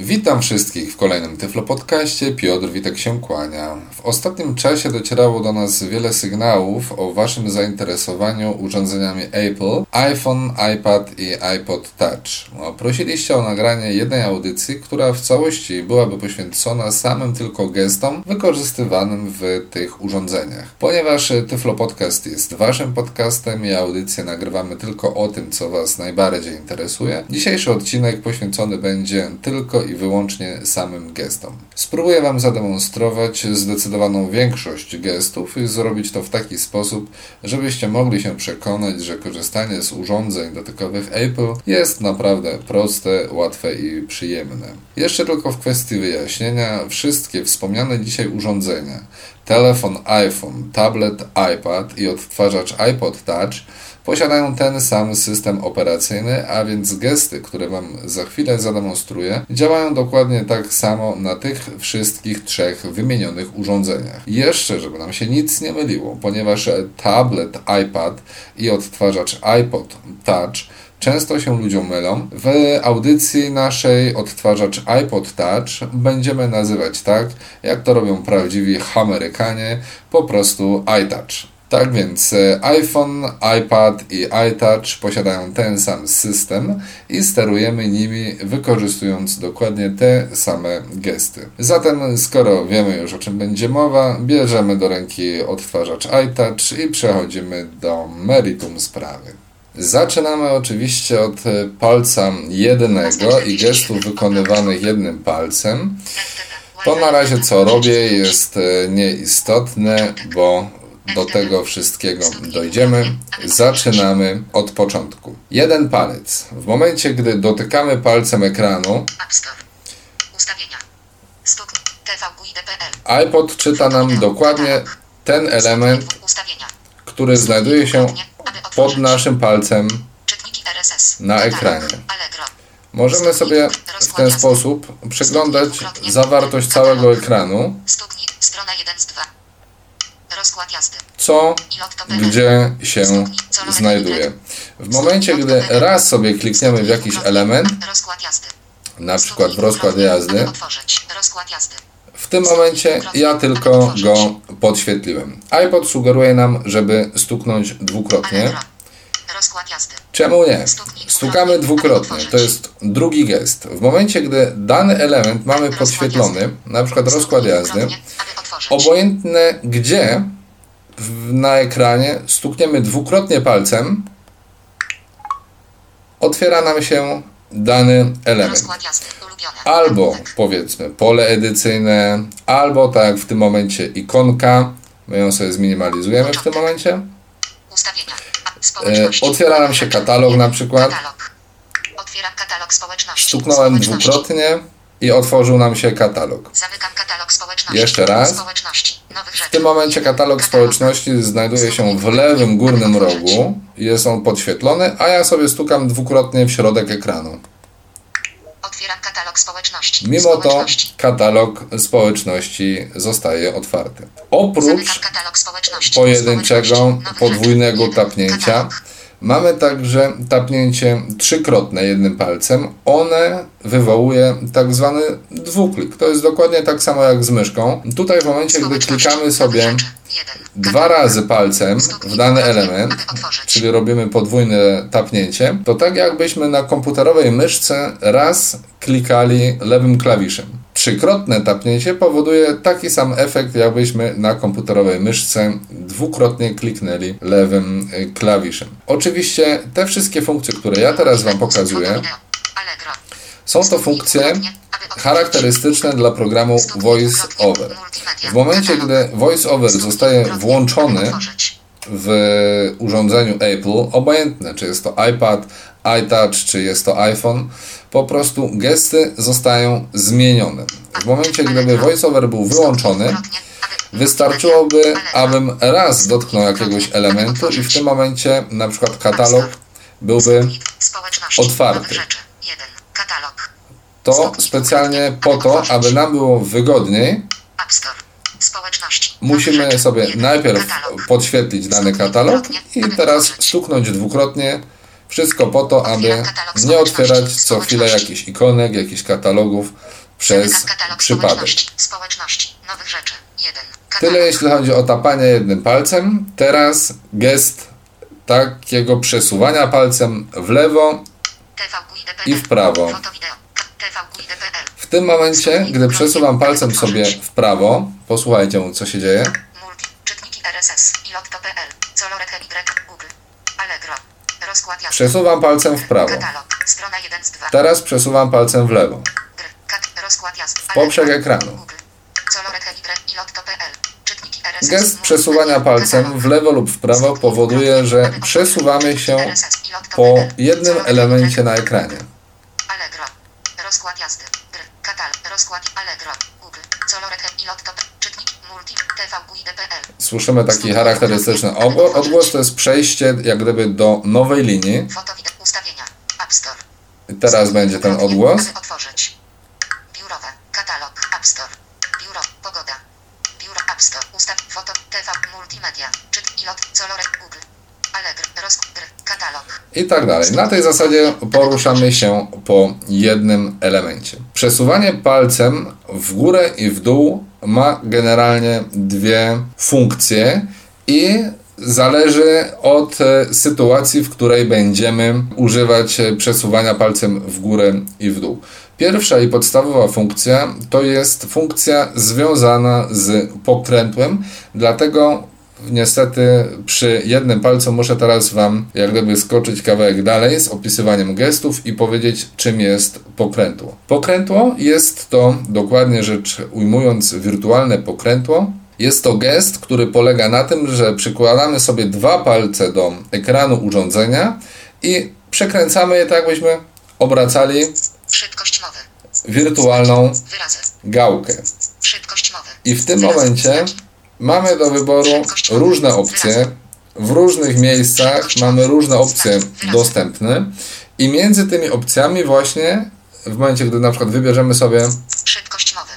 Witam wszystkich w kolejnym Tyflo Podcaście. Piotr Witek się kłania. W ostatnim czasie docierało do nas wiele sygnałów o Waszym zainteresowaniu urządzeniami Apple, iPhone, iPad i iPod Touch. No, prosiliście o nagranie jednej audycji, która w całości byłaby poświęcona samym tylko gestom wykorzystywanym w tych urządzeniach. Ponieważ Tyflo Podcast jest Waszym podcastem i audycję nagrywamy tylko o tym, co Was najbardziej interesuje, dzisiejszy odcinek poświęcony będzie tylko i wyłącznie samym gestom. Spróbuję Wam zademonstrować zdecydowaną większość gestów i zrobić to w taki sposób, żebyście mogli się przekonać, że korzystanie z urządzeń dotykowych Apple jest naprawdę proste, łatwe i przyjemne. Jeszcze tylko w kwestii wyjaśnienia, wszystkie wspomniane dzisiaj urządzenia telefon iPhone, tablet iPad i odtwarzacz iPod Touch posiadają ten sam system operacyjny, a więc gesty, które Wam za chwilę zademonstruję, działają dokładnie tak samo na tych wszystkich trzech wymienionych urządzeniach. Jeszcze, żeby nam się nic nie myliło, ponieważ tablet iPad i odtwarzacz iPod Touch Często się ludziom mylą. W audycji naszej odtwarzacz iPod Touch będziemy nazywać tak, jak to robią prawdziwi Amerykanie, po prostu iTouch. Tak więc e, iPhone, iPad i iTouch posiadają ten sam system i sterujemy nimi wykorzystując dokładnie te same gesty. Zatem, skoro wiemy już o czym będzie mowa, bierzemy do ręki odtwarzacz iTouch i przechodzimy do meritum sprawy. Zaczynamy oczywiście od e, palca jednego i gestów wykonywanych jednym palcem. To na razie co robię jest e, nieistotne, bo do tego wszystkiego dojdziemy. Zaczynamy od początku. Jeden palec. W momencie, gdy dotykamy palcem ekranu, iPod czyta nam dokładnie ten element, który znajduje się pod naszym palcem na ekranie. Możemy sobie w ten sposób przeglądać zawartość całego ekranu co, gdzie się znajduje. W momencie, gdy raz sobie klikniemy w jakiś element, na przykład w rozkład jazdy, w tym momencie ja tylko go podświetliłem. iPod sugeruje nam, żeby stuknąć dwukrotnie. Czemu nie? Stukamy dwukrotnie. To jest drugi gest. W momencie, gdy dany element mamy podświetlony, na przykład rozkład jazdy, obojętne gdzie na ekranie stukniemy dwukrotnie palcem, otwiera nam się dany element. Albo powiedzmy pole edycyjne, albo tak w tym momencie ikonka. My ją sobie zminimalizujemy w tym momencie. E, otwiera nam się katalog na przykład. Stuknąłem dwukrotnie i otworzył nam się katalog. Zamykam katalog społeczności. Jeszcze raz. W tym momencie katalog społeczności znajduje się w lewym górnym rogu. Jest on podświetlony, a ja sobie stukam dwukrotnie w środek ekranu. Otwieram katalog społeczności. Mimo to katalog społeczności zostaje otwarty. Oprócz pojedynczego podwójnego tapnięcia Mamy także tapnięcie trzykrotne jednym palcem. One wywołuje tak zwany dwuklik. To jest dokładnie tak samo jak z myszką. Tutaj w momencie, gdy klikamy sobie dwa razy palcem w dany element, czyli robimy podwójne tapnięcie, to tak jakbyśmy na komputerowej myszce raz klikali lewym klawiszem. Trzykrotne tapnięcie powoduje taki sam efekt, jakbyśmy na komputerowej myszce dwukrotnie kliknęli lewym y, klawiszem. Oczywiście te wszystkie funkcje, które ja teraz Wam pokazuję, są to funkcje charakterystyczne dla programu VoiceOver. W momencie, gdy VoiceOver zostaje włączony w urządzeniu Apple, obojętne czy jest to iPad, iTouch, czy jest to iPhone, po prostu gesty zostają zmienione. W momencie, gdyby VoiceOver był wyłączony, wystarczyłoby, abym raz dotknął jakiegoś elementu i w tym momencie na przykład katalog byłby otwarty. To specjalnie po to, aby nam było wygodniej Musimy sobie najpierw podświetlić dany katalog i teraz stuknąć dwukrotnie. Wszystko po to, aby nie otwierać co chwilę jakichś ikonek, jakichś katalogów przez przypadek. Tyle jeśli chodzi o tapanie jednym palcem. Teraz gest takiego przesuwania palcem w lewo i w prawo. W tym momencie, gdy przesuwam palcem sobie w prawo, posłuchajcie, co się dzieje. Czytniki RSS. Ilotto.pl. Colorek Y. Google. Allegro. Przesuwam palcem w prawo. Katalog. Strona 1 z 2. Teraz przesuwam palcem w lewo. Jazdy. poprzek ekranu. Gest przesuwania palcem w lewo lub w prawo powoduje, że przesuwamy się po jednym elemencie na ekranie. Rozkład jazdy. Katal. Rozkład. Allegro. Google. Colorek Ilotto. Czytnik. Słyszymy taki charakterystyczny. Odgłos to jest przejście jak gdyby do nowej linii. Teraz będzie ten odgłos. Aby otworzyć. Biurowe. Katalog. App Store. Biuro. Pogoda. Biuro. App Store. Ustaw. Foto. TV. Multimedia. Czyt. Ilot. Colorek. Google. Allegro. Rozkład. Gry. Katalog. I tak dalej. Na tej zasadzie poruszamy się po jednym elemencie. Przesuwanie palcem w górę i w dół ma generalnie dwie funkcje i zależy od e, sytuacji, w której będziemy używać e, przesuwania palcem w górę i w dół. Pierwsza i podstawowa funkcja to jest funkcja związana z pokrętłem, dlatego Niestety przy jednym palcu muszę teraz Wam jak gdyby skoczyć kawałek dalej z opisywaniem gestów i powiedzieć czym jest pokrętło. Pokrętło jest to, dokładnie rzecz ujmując, wirtualne pokrętło. Jest to gest, który polega na tym, że przykładamy sobie dwa palce do ekranu urządzenia i przekręcamy je tak, jakbyśmy obracali wirtualną gałkę. I w tym momencie. Mamy do wyboru różne opcje. W różnych miejscach mamy różne opcje dostępne. I między tymi opcjami właśnie w momencie, gdy na przykład wybierzemy sobie Szybkość mowy.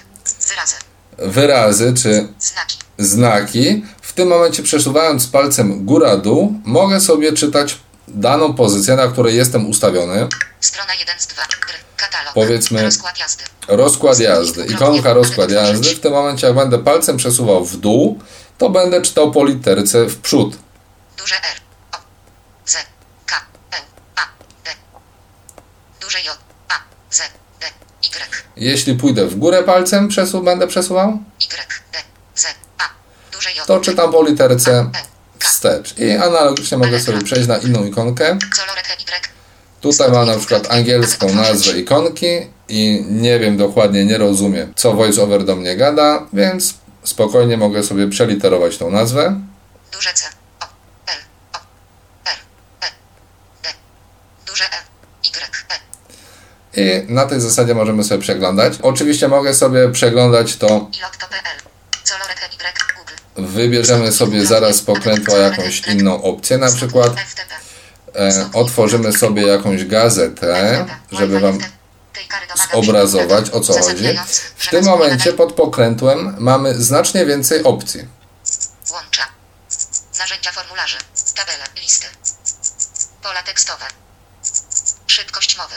Wyrazy. wyrazy czy Znaki. znaki, w tym momencie przesuwając palcem góra-dół, mogę sobie czytać daną pozycję, na której jestem ustawiony. Strona 1 z 2. Gry. Katalog. Powiedzmy- Rozkład jazdy. Rozkład jazdy. Ikonka rozkład jazdy. W tym momencie, jak będę palcem przesuwał w dół, to będę czytał po literce w przód. Duże R. O. Z. K. L. A. D. Duże J. A. Z. D. Y. Jeśli pójdę w górę palcem, przesu będę przesuwał, Y. D. Z. A. Duże J. to czytam po literce. Wstecz. I analogicznie mogę sobie przejść na inną ikonkę. Y. Tutaj mam na przykład angielską nazwę ikonki i nie wiem dokładnie, nie rozumiem, co VoiceOver do mnie gada, więc spokojnie mogę sobie przeliterować tą nazwę. Duże C. O. L. O. R. E. D. Duże E. Y. E. I na tej zasadzie możemy sobie przeglądać. Oczywiście mogę sobie przeglądać to, Ilotto.pl. Colorek Y. Google. Wybierzemy sobie zaraz pokrętło jakąś inną opcję, na przykład e, otworzymy sobie jakąś gazetę, żeby Wam zobrazować o co chodzi. W tym momencie pod pokrętłem mamy znacznie więcej opcji. Włącza. Narzędzia formularze. Tabele. Listy. Pola tekstowe. Szybkość mowy.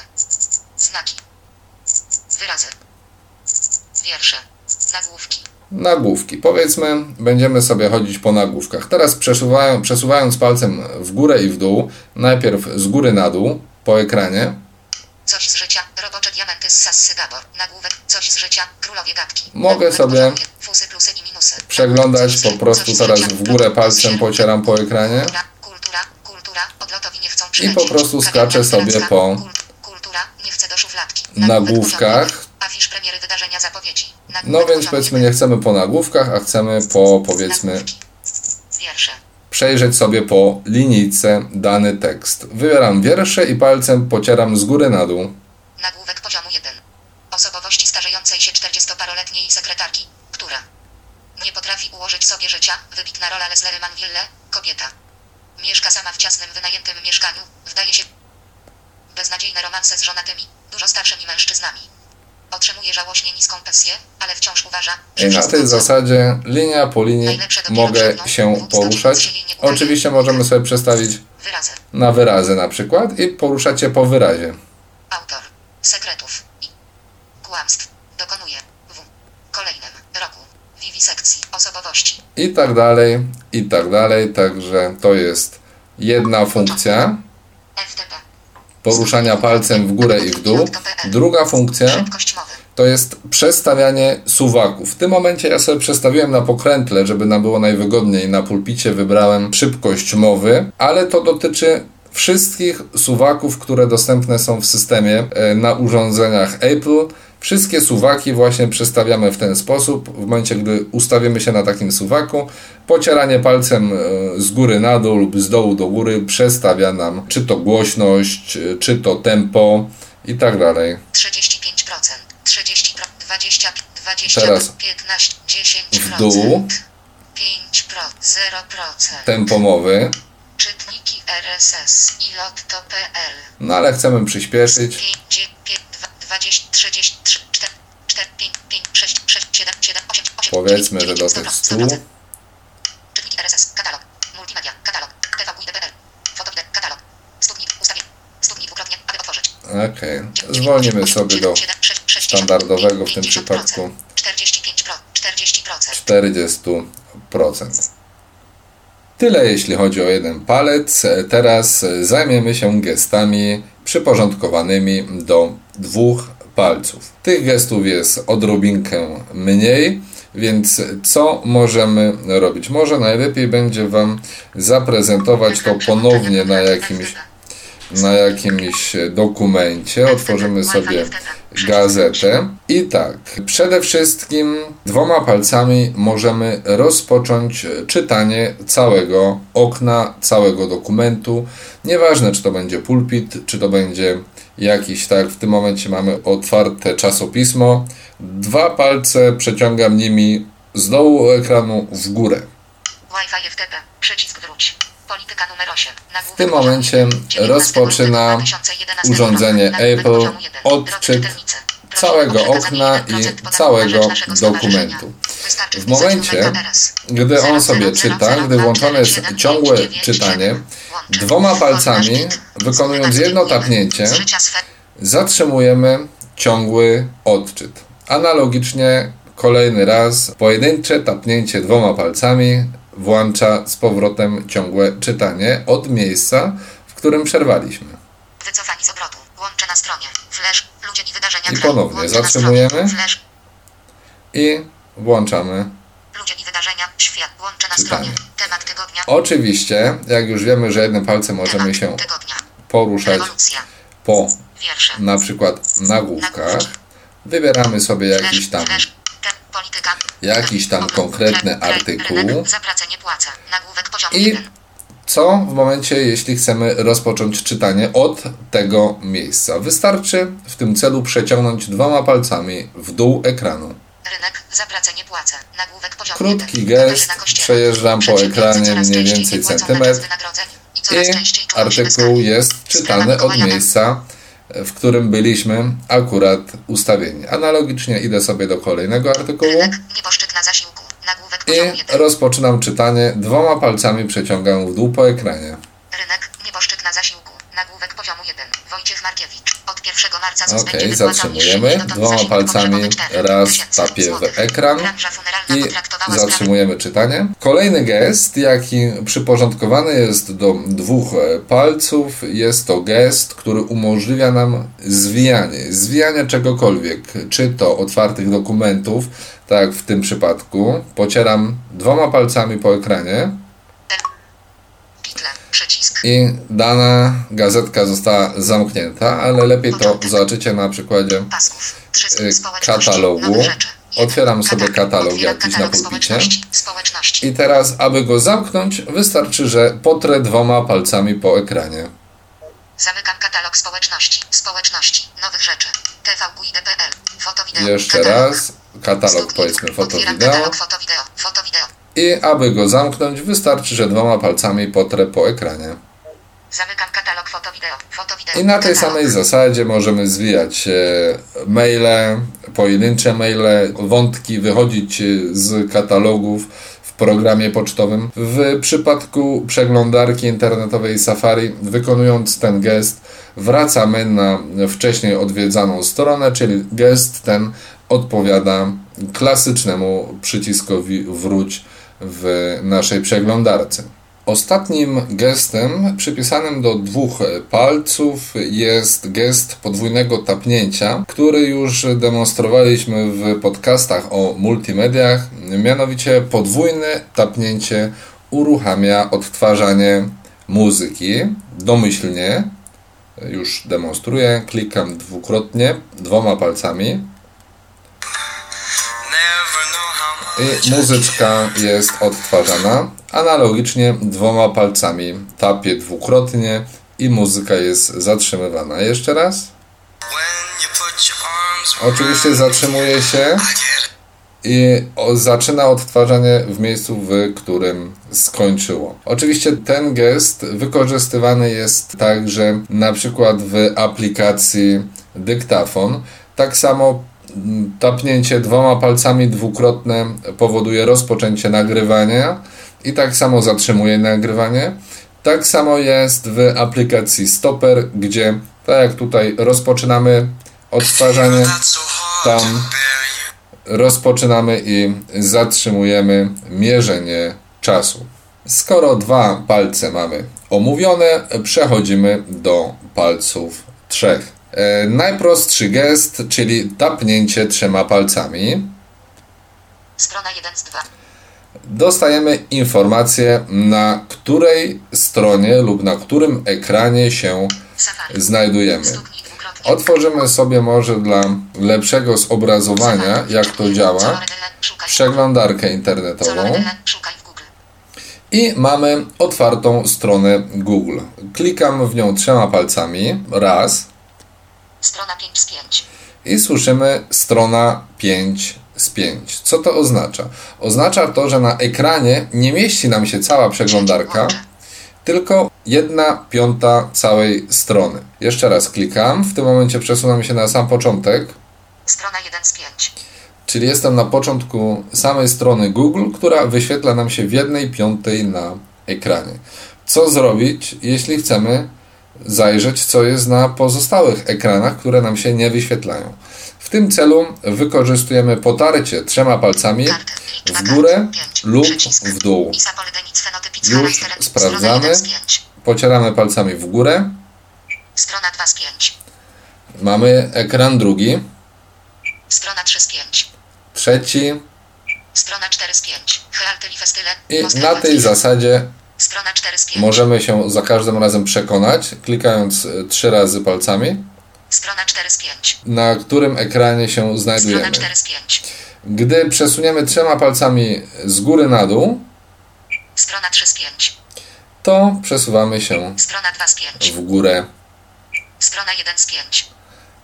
Znaki. Wyrazy. Wiersze. Nagłówki. Nagłówki. Powiedzmy, będziemy sobie chodzić po nagłówkach. Teraz przesuwają, przesuwając palcem w górę i w dół, najpierw z góry na dół po ekranie, Coś z życia. Robocze diamenty z Sassy Gabor. Nagłówek. Coś z życia. Królowie gadki. Mogę sobie. Fusy, plusy i minusy. przeglądać po prostu teraz w górę palcem pocieram po ekranie. Kultura, kultura. Odlotowi nie chcą po przylecieć. prostu skaczę sobie po nagłówkach. Afisz premiery wydarzenia zapowiedzi. No więc powiedzmy nie chcemy po nagłówkach, a chcemy po powiedzmy Nagłówki. Wiersze. przejrzeć sobie po linijce dany tekst. Wybieram wiersze i palcem pocieram z góry na dół. Nagłówek poziomu 1. Osobowości starzejącej się 40-paroletniej sekretarki, która nie potrafi ułożyć sobie życia, wybitna rola Leslie Manville, kobieta. Mieszka sama w ciasnym, wynajętym mieszkaniu, wdaje się beznadziejne romanse z żonatymi, dużo starszymi mężczyznami. Otrzymuje żałośnie niską pensję, ale wciąż uważa, że I na tej zasadzie linia po linii mogę się poruszać. Oczywiście możemy sobie przestawić Wyrazy. na wyrazy na przykład i poruszać się po wyrazie. Autor. Sekretów. I. Kłamstw. Dokonuje. W. Kolejnym. Roku. Wiwisekcji. Osobowości. I tak dalej, i tak dalej. Także to jest jedna funkcja. Poruszania palcem w górę i w dół. Druga funkcja to jest przestawianie suwaków. W tym momencie ja sobie przestawiłem na pokrętle, żeby nam było najwygodniej. Na pulpicie wybrałem szybkość mowy, ale to dotyczy wszystkich suwaków, które dostępne są w systemie e, na urządzeniach Apple. Wszystkie suwaki właśnie przestawiamy w ten sposób. W momencie, gdy ustawimy się na takim suwaku, pocieranie palcem e, z góry na dół lub z dołu do góry przestawia nam czy to głośność, e, czy to tempo i tak dalej. 35%. 30%. 20. 20. Teraz 15. 10%. w dół. 5%. 0%. tempo mowy, Czytniki RSS i lotto.pl. no ale chcemy przyspieszyć. 5, 5, 20, 30, 4, 4, 5, 5, 6, 6, 7, 7, 8, 8, Powiedzmy, że do tych 100. Czytniki RSS, katalog, multimedia, katalog, TVQID.pl, fotowideo, katalog, dwukrotnie, aby otworzyć. Okej, zwolnimy sobie do standardowego w tym przypadku 45 pro, 40%. 40%. Tyle jeśli chodzi o jeden palec. Teraz zajmiemy się gestami przyporządkowanymi do dwóch palców. Tych gestów jest odrobinkę mniej, więc co możemy robić? Może najlepiej będzie Wam zaprezentować to ponownie na jakimś na jakimś dokumencie. Otworzymy sobie gazetę. I tak, przede wszystkim dwoma palcami możemy rozpocząć czytanie całego okna, całego dokumentu. Nieważne, czy to będzie pulpit, czy to będzie jakiś, tak, w tym momencie mamy otwarte czasopismo. Dwa palce przeciągam nimi z dołu ekranu w górę. Wi-Fi FTP, przycisk wróć. Polityka numer 8. W tym momencie rozpoczyna urządzenie Apple odczyt całego okna i całego dokumentu. W momencie, gdy on sobie czyta, gdy włączone jest ciągłe czytanie, dwoma palcami, wykonując jedno tapnięcie, zatrzymujemy ciągły odczyt. Analogicznie kolejny raz pojedyncze tapnięcie dwoma palcami włącza z powrotem ciągłe czytanie od miejsca, w którym przerwaliśmy. Wycofani z obrotu. Łącze na stronie. Flash. Ludzie i wydarzenia. I ponownie zatrzymujemy. I włączamy. Ludzie i wydarzenia. Świat. Na Czytanie. stronie. Temat tygodnia. Oczywiście, jak już wiemy, że jednym palcem możemy się tygodnia. poruszać Rewolucja. po Wiersze. na przykład nagłówkach, wybieramy sobie jakiś tam jakiś tam konkretny Re- re- artykuł. I 1. co w momencie, jeśli chcemy rozpocząć czytanie od tego miejsca? Wystarczy w tym celu przeciągnąć dwoma palcami w dół ekranu. Rynek. Płacę. Nagłówek Krótki 1. gest, przejeżdżam po ekranie mniej więcej centymetr I artykuł jest czytany od miejsca, w którym byliśmy akurat ustawieni. Analogicznie idę sobie do kolejnego artykułu. I 1. rozpoczynam czytanie. Dwoma palcami przeciągam w dół po ekranie. Rynek, nieboszczyk na zasiłku. Nagłówek poziomu 1. Wojciech Markiewicz. Od 1 marca ZUS Ok, będzie wypłacał zatrzymujemy. Dwoma palcami pogrzebowy 4 raz tapię w ekran i zatrzymujemy czytanie. Kolejny gest, jaki przyporządkowany jest do dwóch e, palców, jest to gest, który umożliwia nam zwijanie. Zwijanie czegokolwiek, czy to otwartych dokumentów, tak jak w tym przypadku. Pocieram dwoma palcami po ekranie. I dana gazetka została zamknięta, ale lepiej to zobaczycie na przykładzie y, katalogu. Otwieram sobie katalog jakiś na pulpicie. I teraz, aby go zamknąć, wystarczy, że potrę dwoma palcami po ekranie. Zamykam katalog społeczności. Społeczności. Nowych rzeczy. TVQID.pl. Foto wideo. Jeszcze katalog. raz, katalog powiedzmy foto Otwieram wideo. katalog foto wideo. Foto wideo. I aby go zamknąć, wystarczy, że dwoma palcami potrę po ekranie. Zamykam katalog foto wideo. Foto wideo. I na tej katalog. samej zasadzie możemy zwijać e, maile, pojedyncze maile, wątki, wychodzić e, z katalogów w programie pocztowym. W przypadku przeglądarki internetowej Safari, wykonując ten gest, wracamy na wcześniej odwiedzaną stronę, czyli gest ten odpowiada klasycznemu przyciskowi wróć w naszej przeglądarce. Ostatnim gestem przypisanym do dwóch palców jest gest podwójnego tapnięcia, który już demonstrowaliśmy w podcastach o multimediach. Mianowicie podwójne tapnięcie uruchamia odtwarzanie muzyki domyślnie. Już demonstruję. Klikam dwukrotnie dwoma palcami i muzyczka jest odtwarzana. Analogicznie dwoma palcami tapię dwukrotnie i muzyka jest zatrzymywana. Jeszcze raz. Oczywiście zatrzymuje się I zaczyna odtwarzanie w miejscu, w którym skończyło. Oczywiście ten gest wykorzystywany jest także na przykład w aplikacji dyktafon. Tak samo tapnięcie dwoma palcami dwukrotne powoduje rozpoczęcie nagrywania i tak samo zatrzymuje nagrywanie. Tak samo jest w aplikacji Stopper, gdzie tak jak tutaj rozpoczynamy odtwarzanie, tam rozpoczynamy i zatrzymujemy mierzenie czasu. Skoro dwa palce mamy omówione, przechodzimy do palców trzech. E, najprostszy gest, czyli tapnięcie trzema palcami. Strona 1 z 2. Dostajemy informację, na której stronie lub na którym ekranie się Safari. znajdujemy. Otworzymy sobie może dla lepszego zobrazowania, jak to działa, przeglądarkę internetową. I mamy otwartą stronę Google. Klikam w nią trzema palcami, raz, Strona 5 z 5. i słyszymy strona 5 z 5. Co to oznacza? Oznacza to, że na ekranie nie mieści nam się cała przeglądarka, tylko jedna piąta całej strony. Jeszcze raz klikam, w tym momencie przesunę się na sam początek, Strona 1 z 5. czyli jestem na początku samej strony Google, która wyświetla nam się w jednej piątej na ekranie. Co zrobić, jeśli chcemy zajrzeć, co jest na pozostałych ekranach, które nam się nie wyświetlają? W tym celu wykorzystujemy potarcie trzema palcami w górę lub w dół. Już sprawdzamy. Strona 1 z 5. Pocieramy palcami w górę. Strona 2 z 5. Mamy ekran drugi, Strona 3 z 5. trzeci Strona 4 z 5. Healthy Festyle. i na tej zasadzie Strona 4 z 5. możemy się za każdym razem przekonać, klikając y, trzy razy palcami, Strona 4 z 5. na którym ekranie się Strona znajdujemy. 4 z 5. Gdy przesuniemy trzema palcami z góry na dół, Strona 3 z 5. to przesuwamy się Strona 2 z 5. w górę. Strona 1 z 5.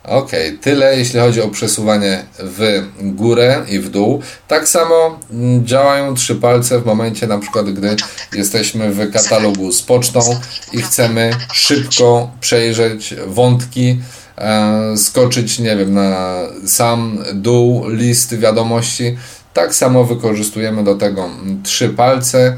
Ok, tyle jeśli chodzi o przesuwanie w górę i w dół. Tak samo mm, działają trzy palce w momencie na przykład, gdy jesteśmy w katalogu z pocztą i chcemy szybko przejrzeć wątki, e, skoczyć, nie wiem, na sam dół listy wiadomości. Tak samo wykorzystujemy do tego mm, trzy palce,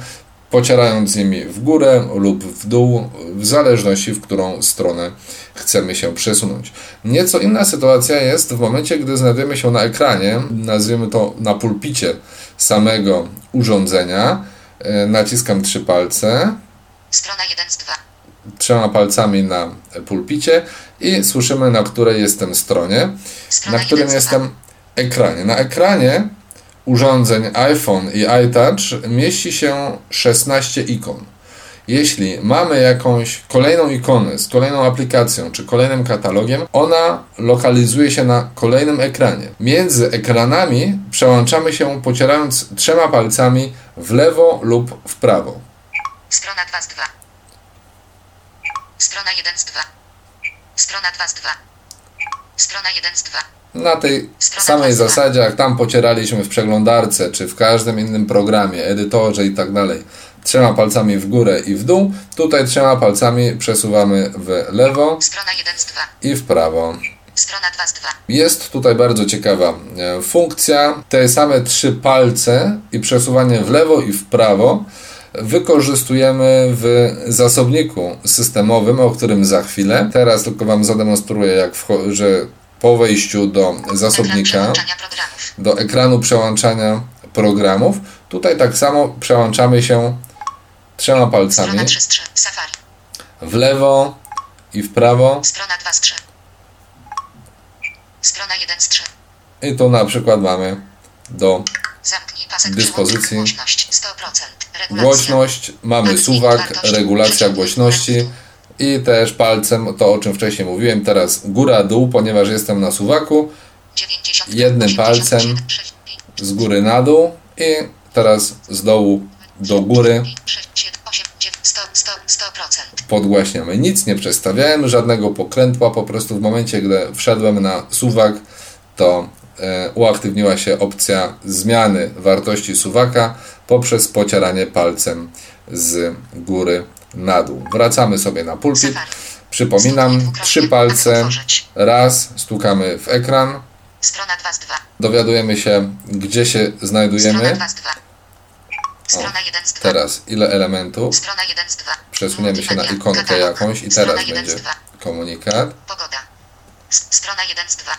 pocierając nimi w górę lub w dół, w zależności w którą stronę chcemy się przesunąć. Nieco inna sytuacja jest w momencie, gdy znajdujemy się na ekranie, nazwijmy to na pulpicie samego urządzenia. E, Naciskam trzy palce, Strona 1 z 2. trzema palcami na pulpicie i słyszymy na której jestem stronie, Strona na którym 1 z 2. jestem ekranie. Na ekranie urządzeń iPhone i iTouch mieści się 16 ikon. Jeśli mamy jakąś kolejną ikonę z kolejną aplikacją czy kolejnym katalogiem, ona lokalizuje się na kolejnym ekranie. Między ekranami przełączamy się pocierając trzema palcami w lewo lub w prawo. Strona 2 z 2. Strona 1 z 2. Strona 2 z 2. Strona 1 z 2. Na tej samej zasadzie, jak tam pocieraliśmy w przeglądarce, czy w każdym innym programie, edytorze i tak dalej, trzema palcami w górę i w dół, tutaj trzema palcami przesuwamy w lewo Strona 1 z 2. i w prawo. Strona 2 z 2. Jest tutaj bardzo ciekawa e, funkcja. Te same trzy palce i przesuwanie w lewo i w prawo wykorzystujemy w zasobniku systemowym, o którym za chwilę. Teraz tylko Wam zademonstruję, jak że po wejściu do zasobnika, do ekranu przełączania programów, tutaj tak samo przełączamy się trzema palcami Strona 3 z 3. Safari. w lewo i w prawo. Strona 2 z 3. Strona 1 z 3. I tu na przykład mamy do Dyspozycji. przyłącznik. Głośność 100%. Regulacja. Głośność, mamy suwak, regulacja głośności i też palcem, to o czym wcześniej mówiłem, teraz góra-dół, ponieważ jestem na suwaku, 90, jednym 87, palcem. 6, 5, z góry na dół i teraz z dołu do góry 6, 7, 8, 9, 100, 100, 100%. podgłaśniamy. Nic nie przestawiałem, żadnego pokrętła, po prostu w momencie, gdy wszedłem na suwak, to e, uaktywniła się opcja zmiany wartości suwaka poprzez pocieranie palcem z góry na dół. Wracamy sobie na pulpit. Przypominam, trzy palce, raz, stukamy w ekran, Strona 2 z 2. dowiadujemy się, gdzie się Strona znajdujemy. 2 z 2. Strona 1 z 2. Teraz ile elementów. Strona 1 z 2. Przesuniemy się na ikonkę Katalog. jakąś i teraz 1 z będzie 2. komunikat. Pogoda. Strona 1 z 2.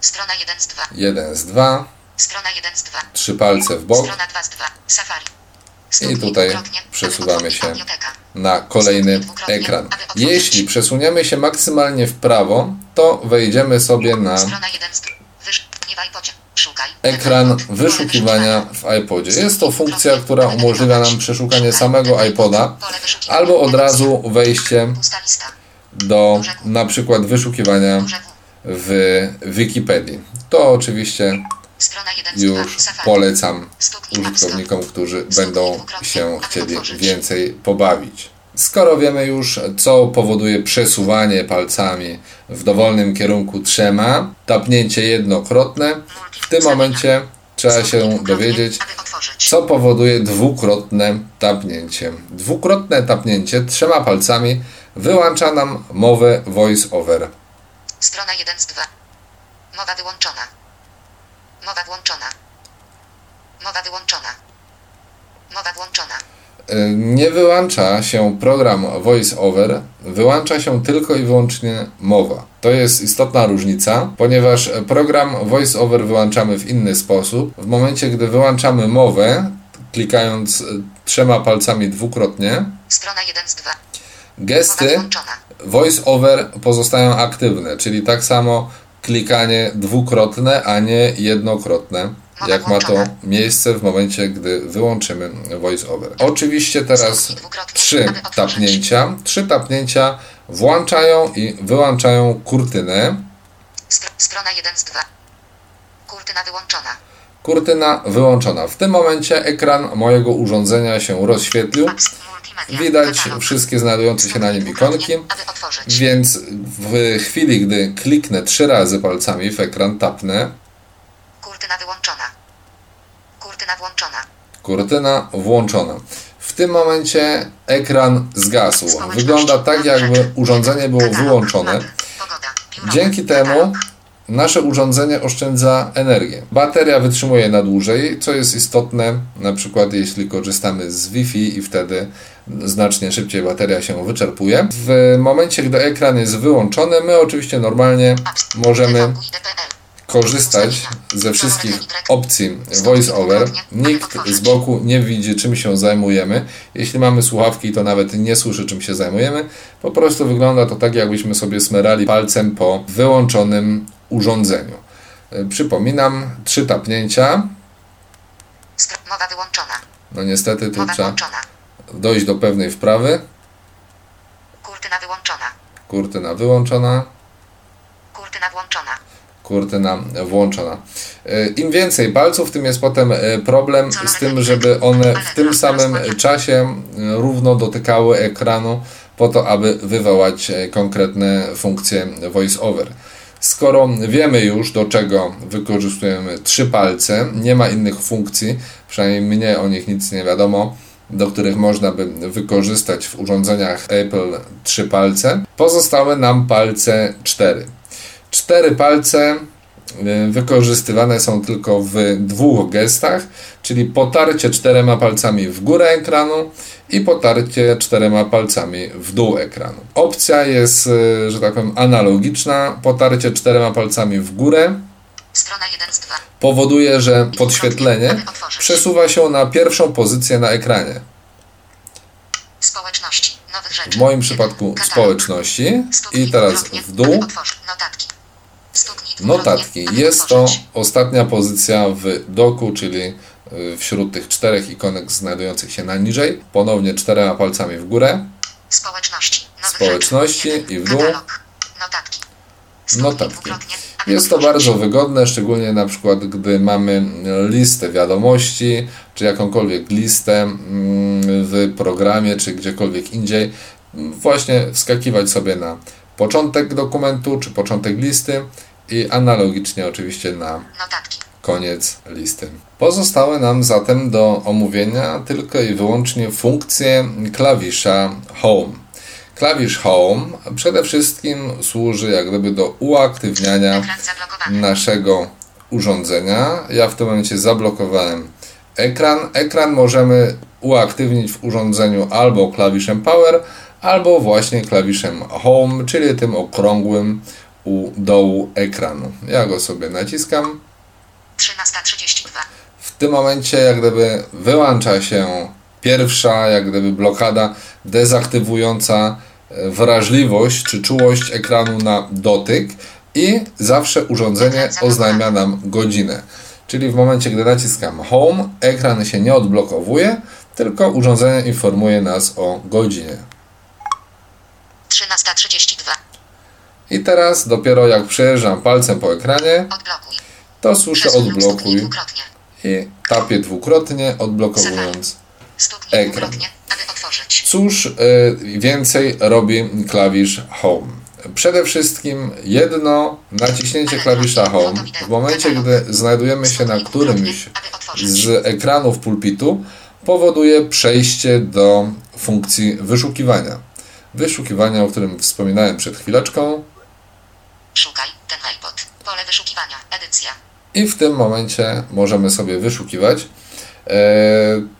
Strona 1 z 2. 1 z 2, Strona 1 z 2. trzy palce w bok Strona 2 z 2. Safari. I tutaj przesuwamy się na kolejny ekran. Jeśli przesuniemy się maksymalnie w prawo, to wejdziemy sobie na Strona 1 z 2. Wysz... Nie wajpocie. Szukaj. ekran wyszukiwania w iPodzie. Jest to funkcja, która umożliwia nam przeszukanie samego iPoda albo od razu wejście do na przykład wyszukiwania w Wikipedii. To oczywiście Strona 1 z 2. już polecam użytkownikom, którzy będą się chcieli więcej pobawić. Skoro wiemy już, co powoduje przesuwanie palcami w dowolnym kierunku trzema, tapnięcie jednokrotne, w tym momencie trzeba się dowiedzieć, co powoduje dwukrotne tapnięcie. Dwukrotne tapnięcie trzema palcami wyłącza nam mowę voice-over. Strona 1 z 2. Mowa wyłączona. Mowa włączona. Mowa wyłączona. Mowa włączona. Y, Nie wyłącza się program VoiceOver, wyłącza się tylko i wyłącznie mowa. To jest istotna różnica, ponieważ program VoiceOver wyłączamy w inny sposób. W momencie, gdy wyłączamy mowę, klikając y, trzema palcami dwukrotnie, Strona 1 z 2. Mowa gesty. VoiceOver pozostają aktywne, czyli tak samo klikanie dwukrotne, a nie jednokrotne, jak ma to miejsce w momencie, gdy wyłączymy VoiceOver. Oczywiście teraz trzy tapnięcia. Trzy tapnięcia włączają i wyłączają kurtynę. Str- strona 1 z 2. Kurtyna wyłączona. Kurtyna wyłączona. W tym momencie ekran mojego urządzenia się rozświetlił. Widać wszystkie znajdujące się na nim ikonki. Więc w chwili, gdy kliknę trzy razy palcami w ekran, tapnę, Kurtyna wyłączona. Kurtyna włączona. kurtyna włączona. W tym momencie ekran zgasł. Wygląda tak, jakby urządzenie było wyłączone. Dzięki temu. Nasze urządzenie oszczędza energię. Bateria wytrzymuje na dłużej, co jest istotne, na przykład jeśli korzystamy z Wi-Fi i wtedy znacznie szybciej bateria się wyczerpuje. W momencie, gdy ekran jest wyłączony, my oczywiście normalnie możemy korzystać ze wszystkich opcji VoiceOver. Nikt z boku nie widzi, czym się zajmujemy. Jeśli mamy słuchawki, to nawet nie słyszy, czym się zajmujemy. Po prostu wygląda to tak, jakbyśmy sobie smerali palcem po wyłączonym urządzeniu. E, Przypominam, trzy tapnięcia. Mowa wyłączona. No niestety tu Mowa trzeba włączona. dojść do pewnej wprawy. Kurtyna wyłączona. Kurtyna wyłączona. Kurtyna włączona. kurtyna włączona. E, Im więcej palców, tym jest potem e, problem z tym, żeby one w tym samym czasie równo dotykały ekranu po to, aby wywołać konkretne funkcje voice-over. Skoro wiemy już do czego wykorzystujemy trzy palce, nie ma innych funkcji, przynajmniej mnie o nich nic nie wiadomo, do których można by wykorzystać w urządzeniach Apple trzy palce, pozostały nam palce cztery. Cztery palce wykorzystywane są tylko w dwóch gestach, czyli potarcie czterema palcami w górę ekranu i potarcie czterema palcami w dół ekranu. Opcja jest, y, że tak powiem, analogiczna. Potarcie czterema palcami w górę Strona 1 z 2. powoduje, że podświetlenie przesuwa się na pierwszą pozycję na ekranie. W moim przypadku społeczności i teraz w dół. Notatki. Jest to ostatnia pozycja w doku, czyli y, wśród tych czterech ikonek znajdujących się na niżej. Ponownie czterema palcami w górę. Społeczności. Społeczności i w dół. Notatki. Notatki. Jest to bardzo wygodne, szczególnie na przykład, gdy mamy listę wiadomości, czy jakąkolwiek listę mm, w programie, czy gdziekolwiek indziej. Właśnie wskakiwać sobie na początek dokumentu, czy początek listy i analogicznie oczywiście na Notatki. koniec listy. Pozostały nam zatem do omówienia tylko i wyłącznie funkcje klawisza Home. Klawisz Home przede wszystkim służy jak gdyby do uaktywniania naszego urządzenia. Ja w tym momencie zablokowałem ekran. Ekran możemy uaktywnić w urządzeniu albo klawiszem Power, albo właśnie klawiszem Home, czyli tym okrągłym u dołu ekranu. Ja go sobie naciskam. 13.32. W tym momencie jak gdyby wyłącza się pierwsza jak gdyby blokada dezaktywująca e, wrażliwość czy czułość ekranu na dotyk i zawsze urządzenie oznajmia nam godzinę. Czyli w momencie, gdy naciskam Home, ekran się nie odblokowuje, tylko urządzenie informuje nas o godzinie. 13.32. I teraz dopiero jak przejeżdżam palcem po ekranie, Odblokuj. to słyszę odblokuj dwukrotnie. i tapię dwukrotnie, odblokowując Stuknij Ekran. dwukrotnie, aby otworzyć. Cóż y, więcej robi klawisz Home? Przede wszystkim jedno naciśnięcie klawisza Home w momencie, gdy znajdujemy się na którymś z ekranów pulpitu powoduje przejście do funkcji wyszukiwania. Wyszukiwania, o którym wspominałem przed chwileczką Szukaj ten iPod. Pole wyszukiwania. Edycja. i w tym momencie możemy sobie wyszukiwać. E,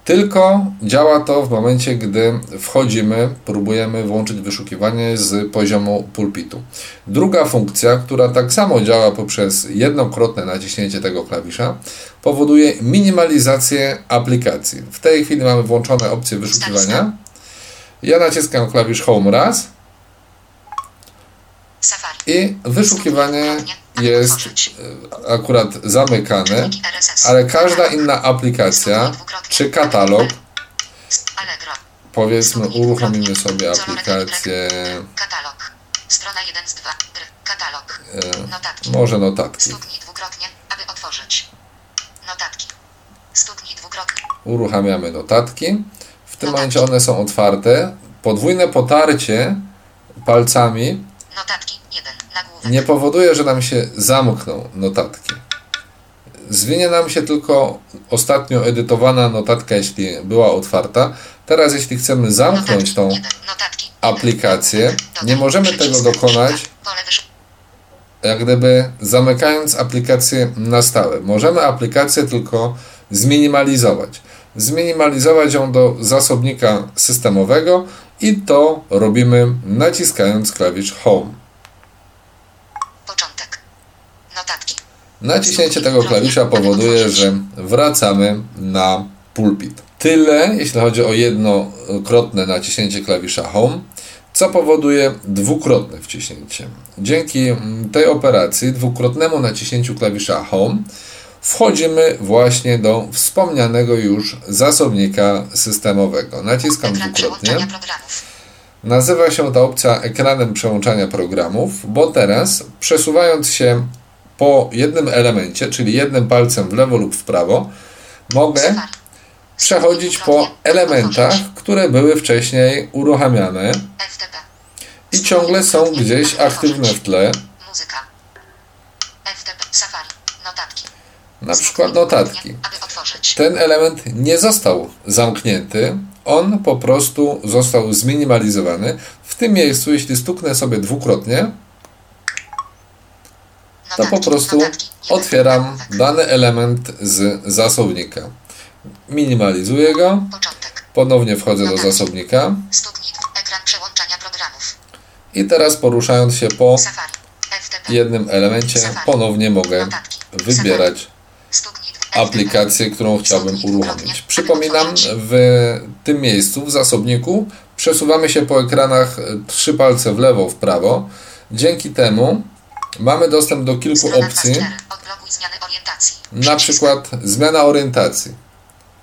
tylko działa to w momencie, gdy wchodzimy, próbujemy włączyć wyszukiwanie z poziomu pulpitu. Druga funkcja, która tak samo działa poprzez jednokrotne naciśnięcie tego klawisza, powoduje minimalizację aplikacji. W tej chwili mamy włączone opcje wyszukiwania. Ja naciskam klawisz Home raz i wyszukiwanie jest e, akurat zamykane. Ale każda inna aplikacja czy katalog, powiedzmy, uruchomimy sobie aplikację. Strona 1 z 2. Gry. Katalog. e, Notatki. może notatki. Stuknij dwukrotnie, aby otworzyć. Notatki. Stuknij dwukrotnie. Uruchamiamy notatki. W tym momencie one są otwarte. Podwójne potarcie palcami Notatki 1. Nagłówek. nie powoduje, że nam się zamkną notatki. Zwinie nam się tylko ostatnio edytowana notatka, jeśli była otwarta. Teraz, jeśli chcemy zamknąć Notatki tą 1. Notatki. 1. aplikację, Dodaj. nie możemy tego dokonać Pole jak gdyby zamykając aplikację na stałe. Możemy aplikację tylko zminimalizować. Zminimalizować ją do zasobnika systemowego i to robimy naciskając klawisz Home. Początek. Notatki. Naciśnięcie tego klawisza powoduje, że wracamy na pulpit. Tyle, jeśli chodzi o jednokrotne naciśnięcie klawisza Home, co powoduje dwukrotne wciśnięcie. Dzięki tej operacji, dwukrotnemu naciśnięciu klawisza Home, wchodzimy właśnie do wspomnianego już zasobnika systemowego. Naciskam dwukrotnie. Nazywa się ta opcja ekranem przełączania programów, bo teraz przesuwając się po jednym elemencie, czyli jednym palcem w lewo lub w prawo, mogę Safari. przechodzić po elementach, które były wcześniej uruchamiane FTP. i ciągle są gdzieś aktywne w tle. Muzyka. Na przykład notatki. Ten element nie został zamknięty, on po prostu został zminimalizowany. W tym miejscu, jeśli stuknę sobie dwukrotnie, to po prostu otwieram dany element z zasobnika. Minimalizuję go, ponownie wchodzę do zasobnika. I teraz poruszając się po jednym elemencie ponownie mogę wybierać. Aplikację, którą chciałbym uruchomić. Przypominam, w tym miejscu, w zasobniku, przesuwamy się po ekranach e, trzy palce w lewo, w prawo. Dzięki temu mamy dostęp do kilku opcji, 2 z 4. Odblokuj zmiany orientacji. na przykład zmiana orientacji.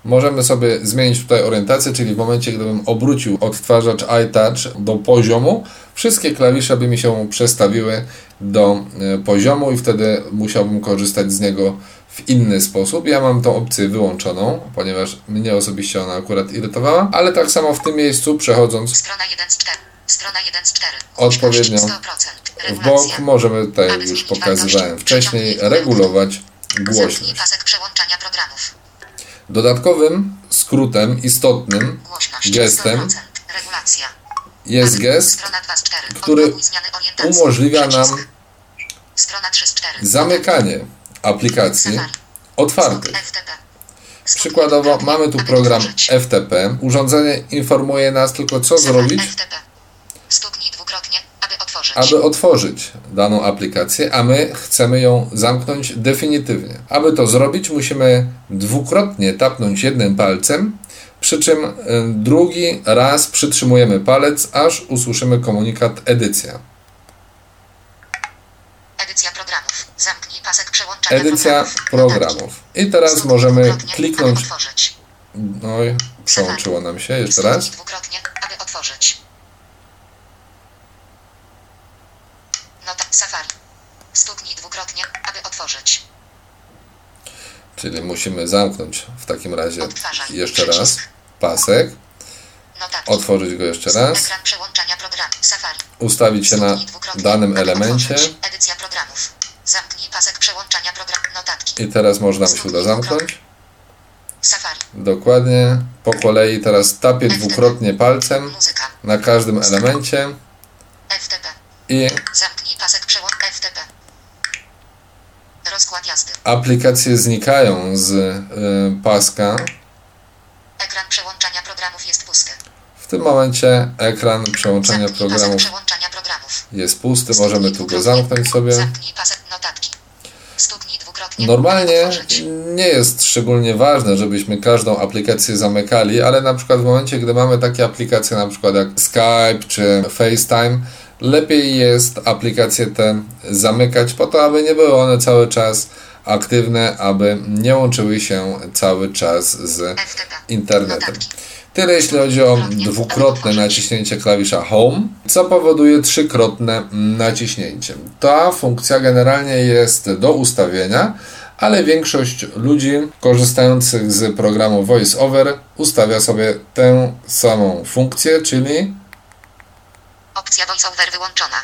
Możemy sobie zmienić tutaj orientację, czyli w momencie, gdybym obrócił odtwarzacz iTouch do poziomu, wszystkie klawisze by mi się przestawiły do e, poziomu i wtedy musiałbym korzystać z niego w inny sposób. Ja mam tą opcję wyłączoną, ponieważ mnie osobiście ona akurat irytowała, ale tak samo w tym miejscu przechodząc Strona 1 z 4. Strona 1 z 4. Odpowiednio Głośność 100%. w bok możemy tutaj już pokazywałem wcześniej regulować głośność. Dodatkowym skrótem istotnym gestem 100%. Regulacja. Jest gest, Strona 2 z 4. który umożliwia nam Przycisk. Strona 3 z 4. zamykanie aplikacji otwartych. Przykładowo mamy tu program. FTP. Urządzenie informuje nas tylko co zrobić, aby otworzyć daną aplikację, a my chcemy ją zamknąć definitywnie. Aby to zrobić, musimy dwukrotnie tapnąć jednym palcem, przy czym y, drugi raz przytrzymujemy palec, aż usłyszymy komunikat edycja. Edycja programów. Zamknij pasek przełączania Edycja programów. I teraz możemy kliknąć. No i przełączyło nam się jeszcze raz. dwukrotnie, aby otworzyć. Nota Safari. Stuknij dwukrotnie, aby otworzyć. Czyli musimy zamknąć w takim razie Odtwarzaj. jeszcze raz pasek, otworzyć go jeszcze raz, ustawić się na danym elemencie. I teraz można mi się uda zamknąć. Dokładnie. Po kolei teraz tapię dwukrotnie palcem na każdym elemencie. I Zamknij pasek przełącz FTP. Rozkład jazdy. aplikacje znikają z y, paska. Ekran przełączania programów jest pusty. W tym momencie ekran przełączania programów przełączania programów. jest pusty, możemy tu go zamknąć sobie. Normalnie nie jest szczególnie ważne, żebyśmy każdą aplikację zamykali, ale na przykład w momencie, gdy mamy takie aplikacje na przykład jak Skype czy FaceTime, lepiej jest aplikacje te zamykać po to, aby nie były one cały czas aktywne, aby nie łączyły się cały czas z internetem. Tyle jeśli chodzi o dwukrotne naciśnięcie klawisza Home, co powoduje trzykrotne naciśnięcie. Ta funkcja generalnie jest do ustawienia, ale większość ludzi korzystających z programu VoiceOver ustawia sobie tę samą funkcję, czyli Opcja voiceover wyłączona.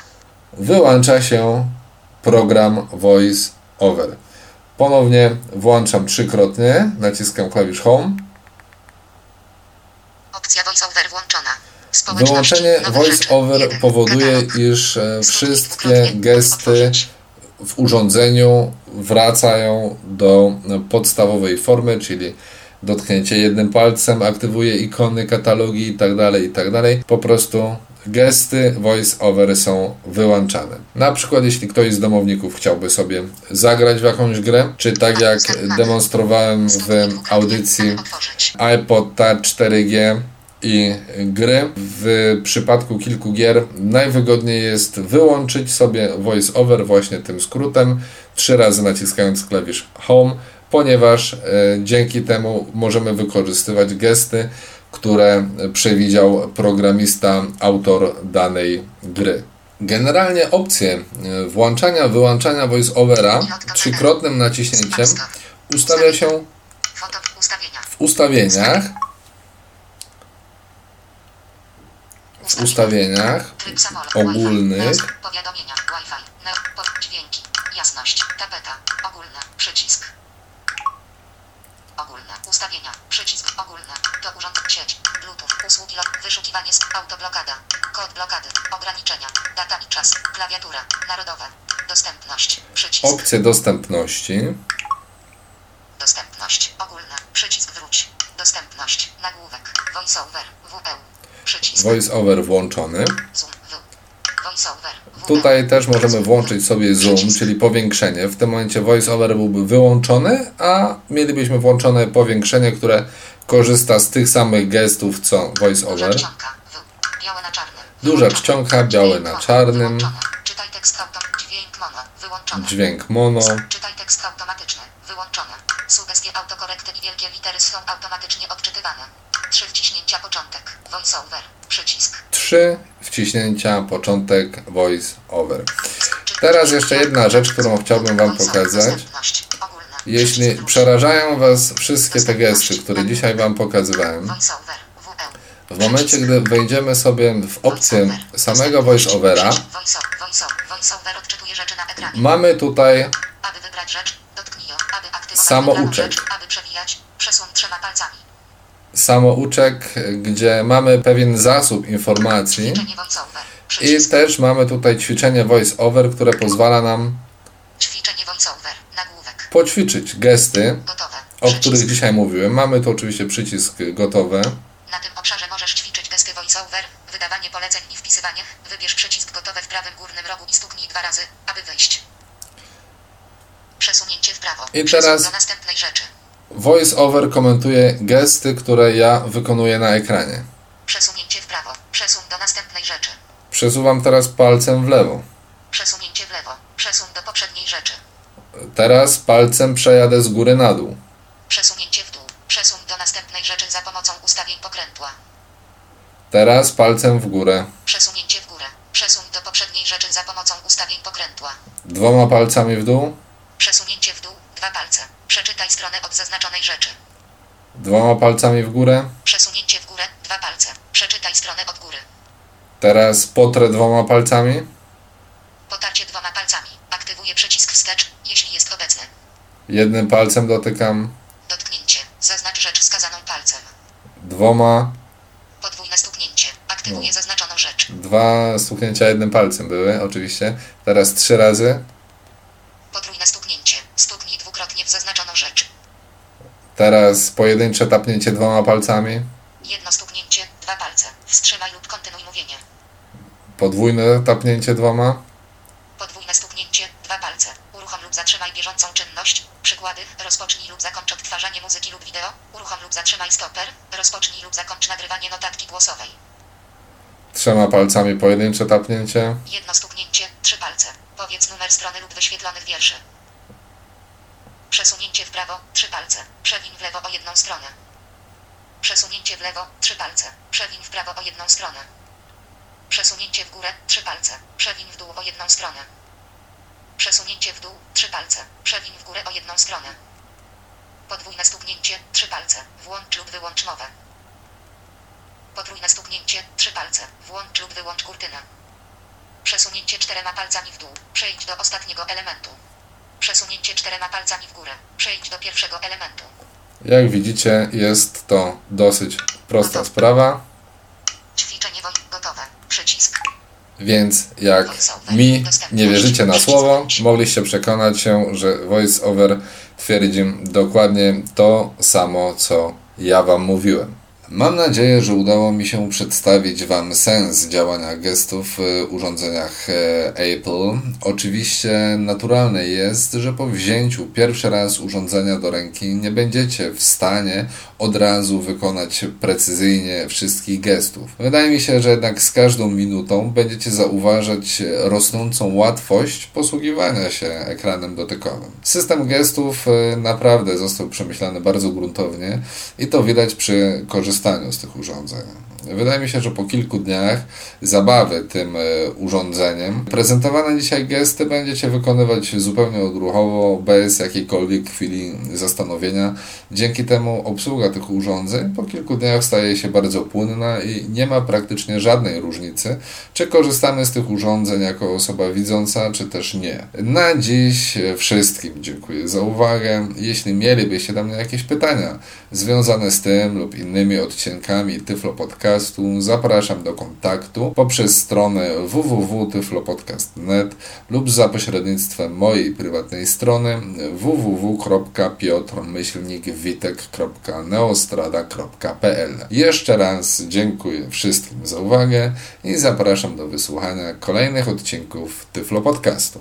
wyłącza się program VoiceOver. Ponownie włączam trzykrotnie, naciskam klawisz Home. Opcja voiceover włączona. Wyłączenie. VoiceOver powoduje, iż e, wszystkie gesty w urządzeniu wracają do podstawowej formy, czyli dotknięcie jednym palcem aktywuje ikony, katalogi itd., itd. Po prostu gesty voice-over są wyłączane. Na przykład jeśli ktoś z domowników chciałby sobie zagrać w jakąś grę, czy tak jak demonstrowałem w audycji iPod Touch 4G i gry. W przypadku kilku gier najwygodniej jest wyłączyć sobie VoiceOver właśnie tym skrótem, trzy razy naciskając klawisz Home, ponieważ e, dzięki temu możemy wykorzystywać gesty, które przewidział programista, autor danej gry. Generalnie opcje e, włączania, wyłączania VoiceOvera trzykrotnym naciśnięciem ustawia się w ustawieniach w ustawieniach ogólnych. Dźwięki. Jasność. Tapeta. Ogólne. Przycisk. Ogólne. Ustawienia. Przycisk ogólne. To urząd. Sieć. Bluetooth. Usługi. Log. Wyszukiwanie. z- Autoblokada. Kod blokady. Ograniczenia. Data i czas. Klawiatura. Narodowe. Dostępność. Przycisk. Opcje dostępności. Dostępność. Ogólne. Przycisk wróć. Dostępność. Nagłówek. VoiceOver. WL. Przycisk. Voice over włączony. Zoom. VoiceOver. Tutaj też możemy włączyć sobie zoom, czyli powiększenie. W tym momencie voice over byłby wyłączony, a mielibyśmy włączone powiększenie, które korzysta z tych samych gestów co voice Duża czcionka. W. Białe na czarnym. Dźwięk mono. Czytaj tekst automatyczny. Wyłączone. Sugestie autokorekty i wielkie litery są automatycznie odczytywane. Trzy wciśnięcia początek. VoiceOver. Przycisk. Trzy wciśnięcia, początek voice over. Teraz jeszcze jedna rzecz, którą chciałbym Wam pokazać. Jeśli przerażają Was wszystkie te gesty, które dzisiaj Wam pokazywałem, w momencie, gdy wejdziemy sobie w opcję samego voiceovera, na ekranie. mamy tutaj Samouczek. wybraną rzecz, aby przewijać, przesuń trzema palcami. Samouczek, gdzie mamy pewien zasób informacji i też mamy tutaj ćwiczenie voiceover, które pozwala nam Ćwiczenie voiceover. Nagłówek. poćwiczyć gesty, o których dzisiaj mówiłem. Mamy tu oczywiście przycisk gotowe. Na tym obszarze możesz ćwiczyć gesty voiceover, wydawanie poleceń i wpisywanie. Wybierz przycisk gotowe w prawym górnym rogu i stuknij dwa razy, aby wyjść. Przesunięcie w prawo. I teraz- do następnej rzeczy. VoiceOver komentuje gesty, które ja wykonuję na ekranie. Przesunięcie w prawo. Przesuń do następnej rzeczy. Przesuwam teraz palcem w lewo. Przesunięcie w lewo. Przesuń do poprzedniej rzeczy. Teraz palcem przejadę z góry na dół. Przesunięcie w dół. Przesuń do następnej rzeczy za pomocą ustawień pokrętła. Teraz palcem w górę. Przesunięcie w górę. Przesuń do poprzedniej rzeczy za pomocą ustawień pokrętła. Dwoma palcami w dół. Przesunięcie w dół. Dwa palce. Przeczytaj stronę od zaznaczonej rzeczy. Dwoma palcami w górę. Przesunięcie w górę. Dwa palce. Przeczytaj stronę od góry. Teraz potrę dwoma palcami. Potarcie dwoma palcami. Aktywuje przycisk wstecz, jeśli jest obecny. Jednym palcem dotykam. Dotknięcie. Zaznacz rzecz wskazaną palcem. Dwoma. Podwójne stuknięcie. Aktywuje zaznaczoną rzecz. Dwa stuknięcia jednym palcem były, oczywiście. Teraz trzy razy. Podwójne stuknięcie. Zaznaczoną rzecz. Teraz pojedyncze tapnięcie dwoma palcami. Jedno stuknięcie. Dwa palce. Wstrzymaj lub kontynuuj mówienie. Podwójne tapnięcie dwoma. Podwójne stuknięcie, dwa palce. Uruchom lub zatrzymaj bieżącą czynność. Przykłady: rozpocznij lub zakończ odtwarzanie muzyki lub wideo. Uruchom lub zatrzymaj stoper. Rozpocznij lub zakończ nagrywanie notatki głosowej. Trzema palcami pojedyncze tapnięcie. Jedno stuknięcie, trzy palce. Powiedz numer strony lub wyświetlonych wierszy. Przesunięcie w prawo, trzy palce. Przewiń w lewo o jedną stronę. Przesunięcie w lewo, trzy palce. Przewiń w prawo o jedną stronę. Przesunięcie w górę, trzy palce. Przewiń w dół o jedną stronę. Przesunięcie w dół, trzy palce. Przewiń w górę o jedną stronę. Podwójne stuknięcie, trzy palce. Włącz lub wyłącz mowę. Potrójne stuknięcie, trzy palce. Włącz lub wyłącz kurtynę. Przesunięcie czterema palcami w dół. Przejdź do ostatniego elementu. Przesunięcie czterema palcami w górę. Przejdź do pierwszego elementu. Jak widzicie, jest to dosyć prosta sprawa. Ćwiczenie gotowe. Przycisk. Więc jak mi nie wierzycie na słowo, mogliście przekonać się, że VoiceOver twierdzi dokładnie to samo, co ja Wam mówiłem. Mam nadzieję, że udało mi się przedstawić Wam sens działania gestów w urządzeniach e, Apple. Oczywiście naturalne jest, że po wzięciu pierwszy raz urządzenia do ręki nie będziecie w stanie od razu wykonać precyzyjnie wszystkich gestów. Wydaje mi się, że jednak z każdą minutą będziecie zauważać rosnącą łatwość posługiwania się ekranem dotykowym. System gestów e, naprawdę został przemyślany bardzo gruntownie i to widać przy korzystaniu z tych urządzeń. Wydaje mi się, że po kilku dniach zabawy tym e, urządzeniem, prezentowane dzisiaj gesty będziecie wykonywać zupełnie odruchowo, bez jakiejkolwiek chwili zastanowienia. Dzięki temu obsługa tych urządzeń po kilku dniach staje się bardzo płynna i nie ma praktycznie żadnej różnicy, czy korzystamy z tych urządzeń jako osoba widząca, czy też nie. Na dziś wszystkim dziękuję za uwagę. Jeśli mielibyście do mnie jakieś pytania związane z tym lub innymi odcinkami Tyflo Podcastu, zapraszam do kontaktu poprzez stronę www.tyflopodcast.net lub za pośrednictwem mojej prywatnej strony www.piotrmyślnikwitek.neostrada.pl Jeszcze raz dziękuję wszystkim za uwagę i zapraszam do wysłuchania kolejnych odcinków Tyflo Podcastu.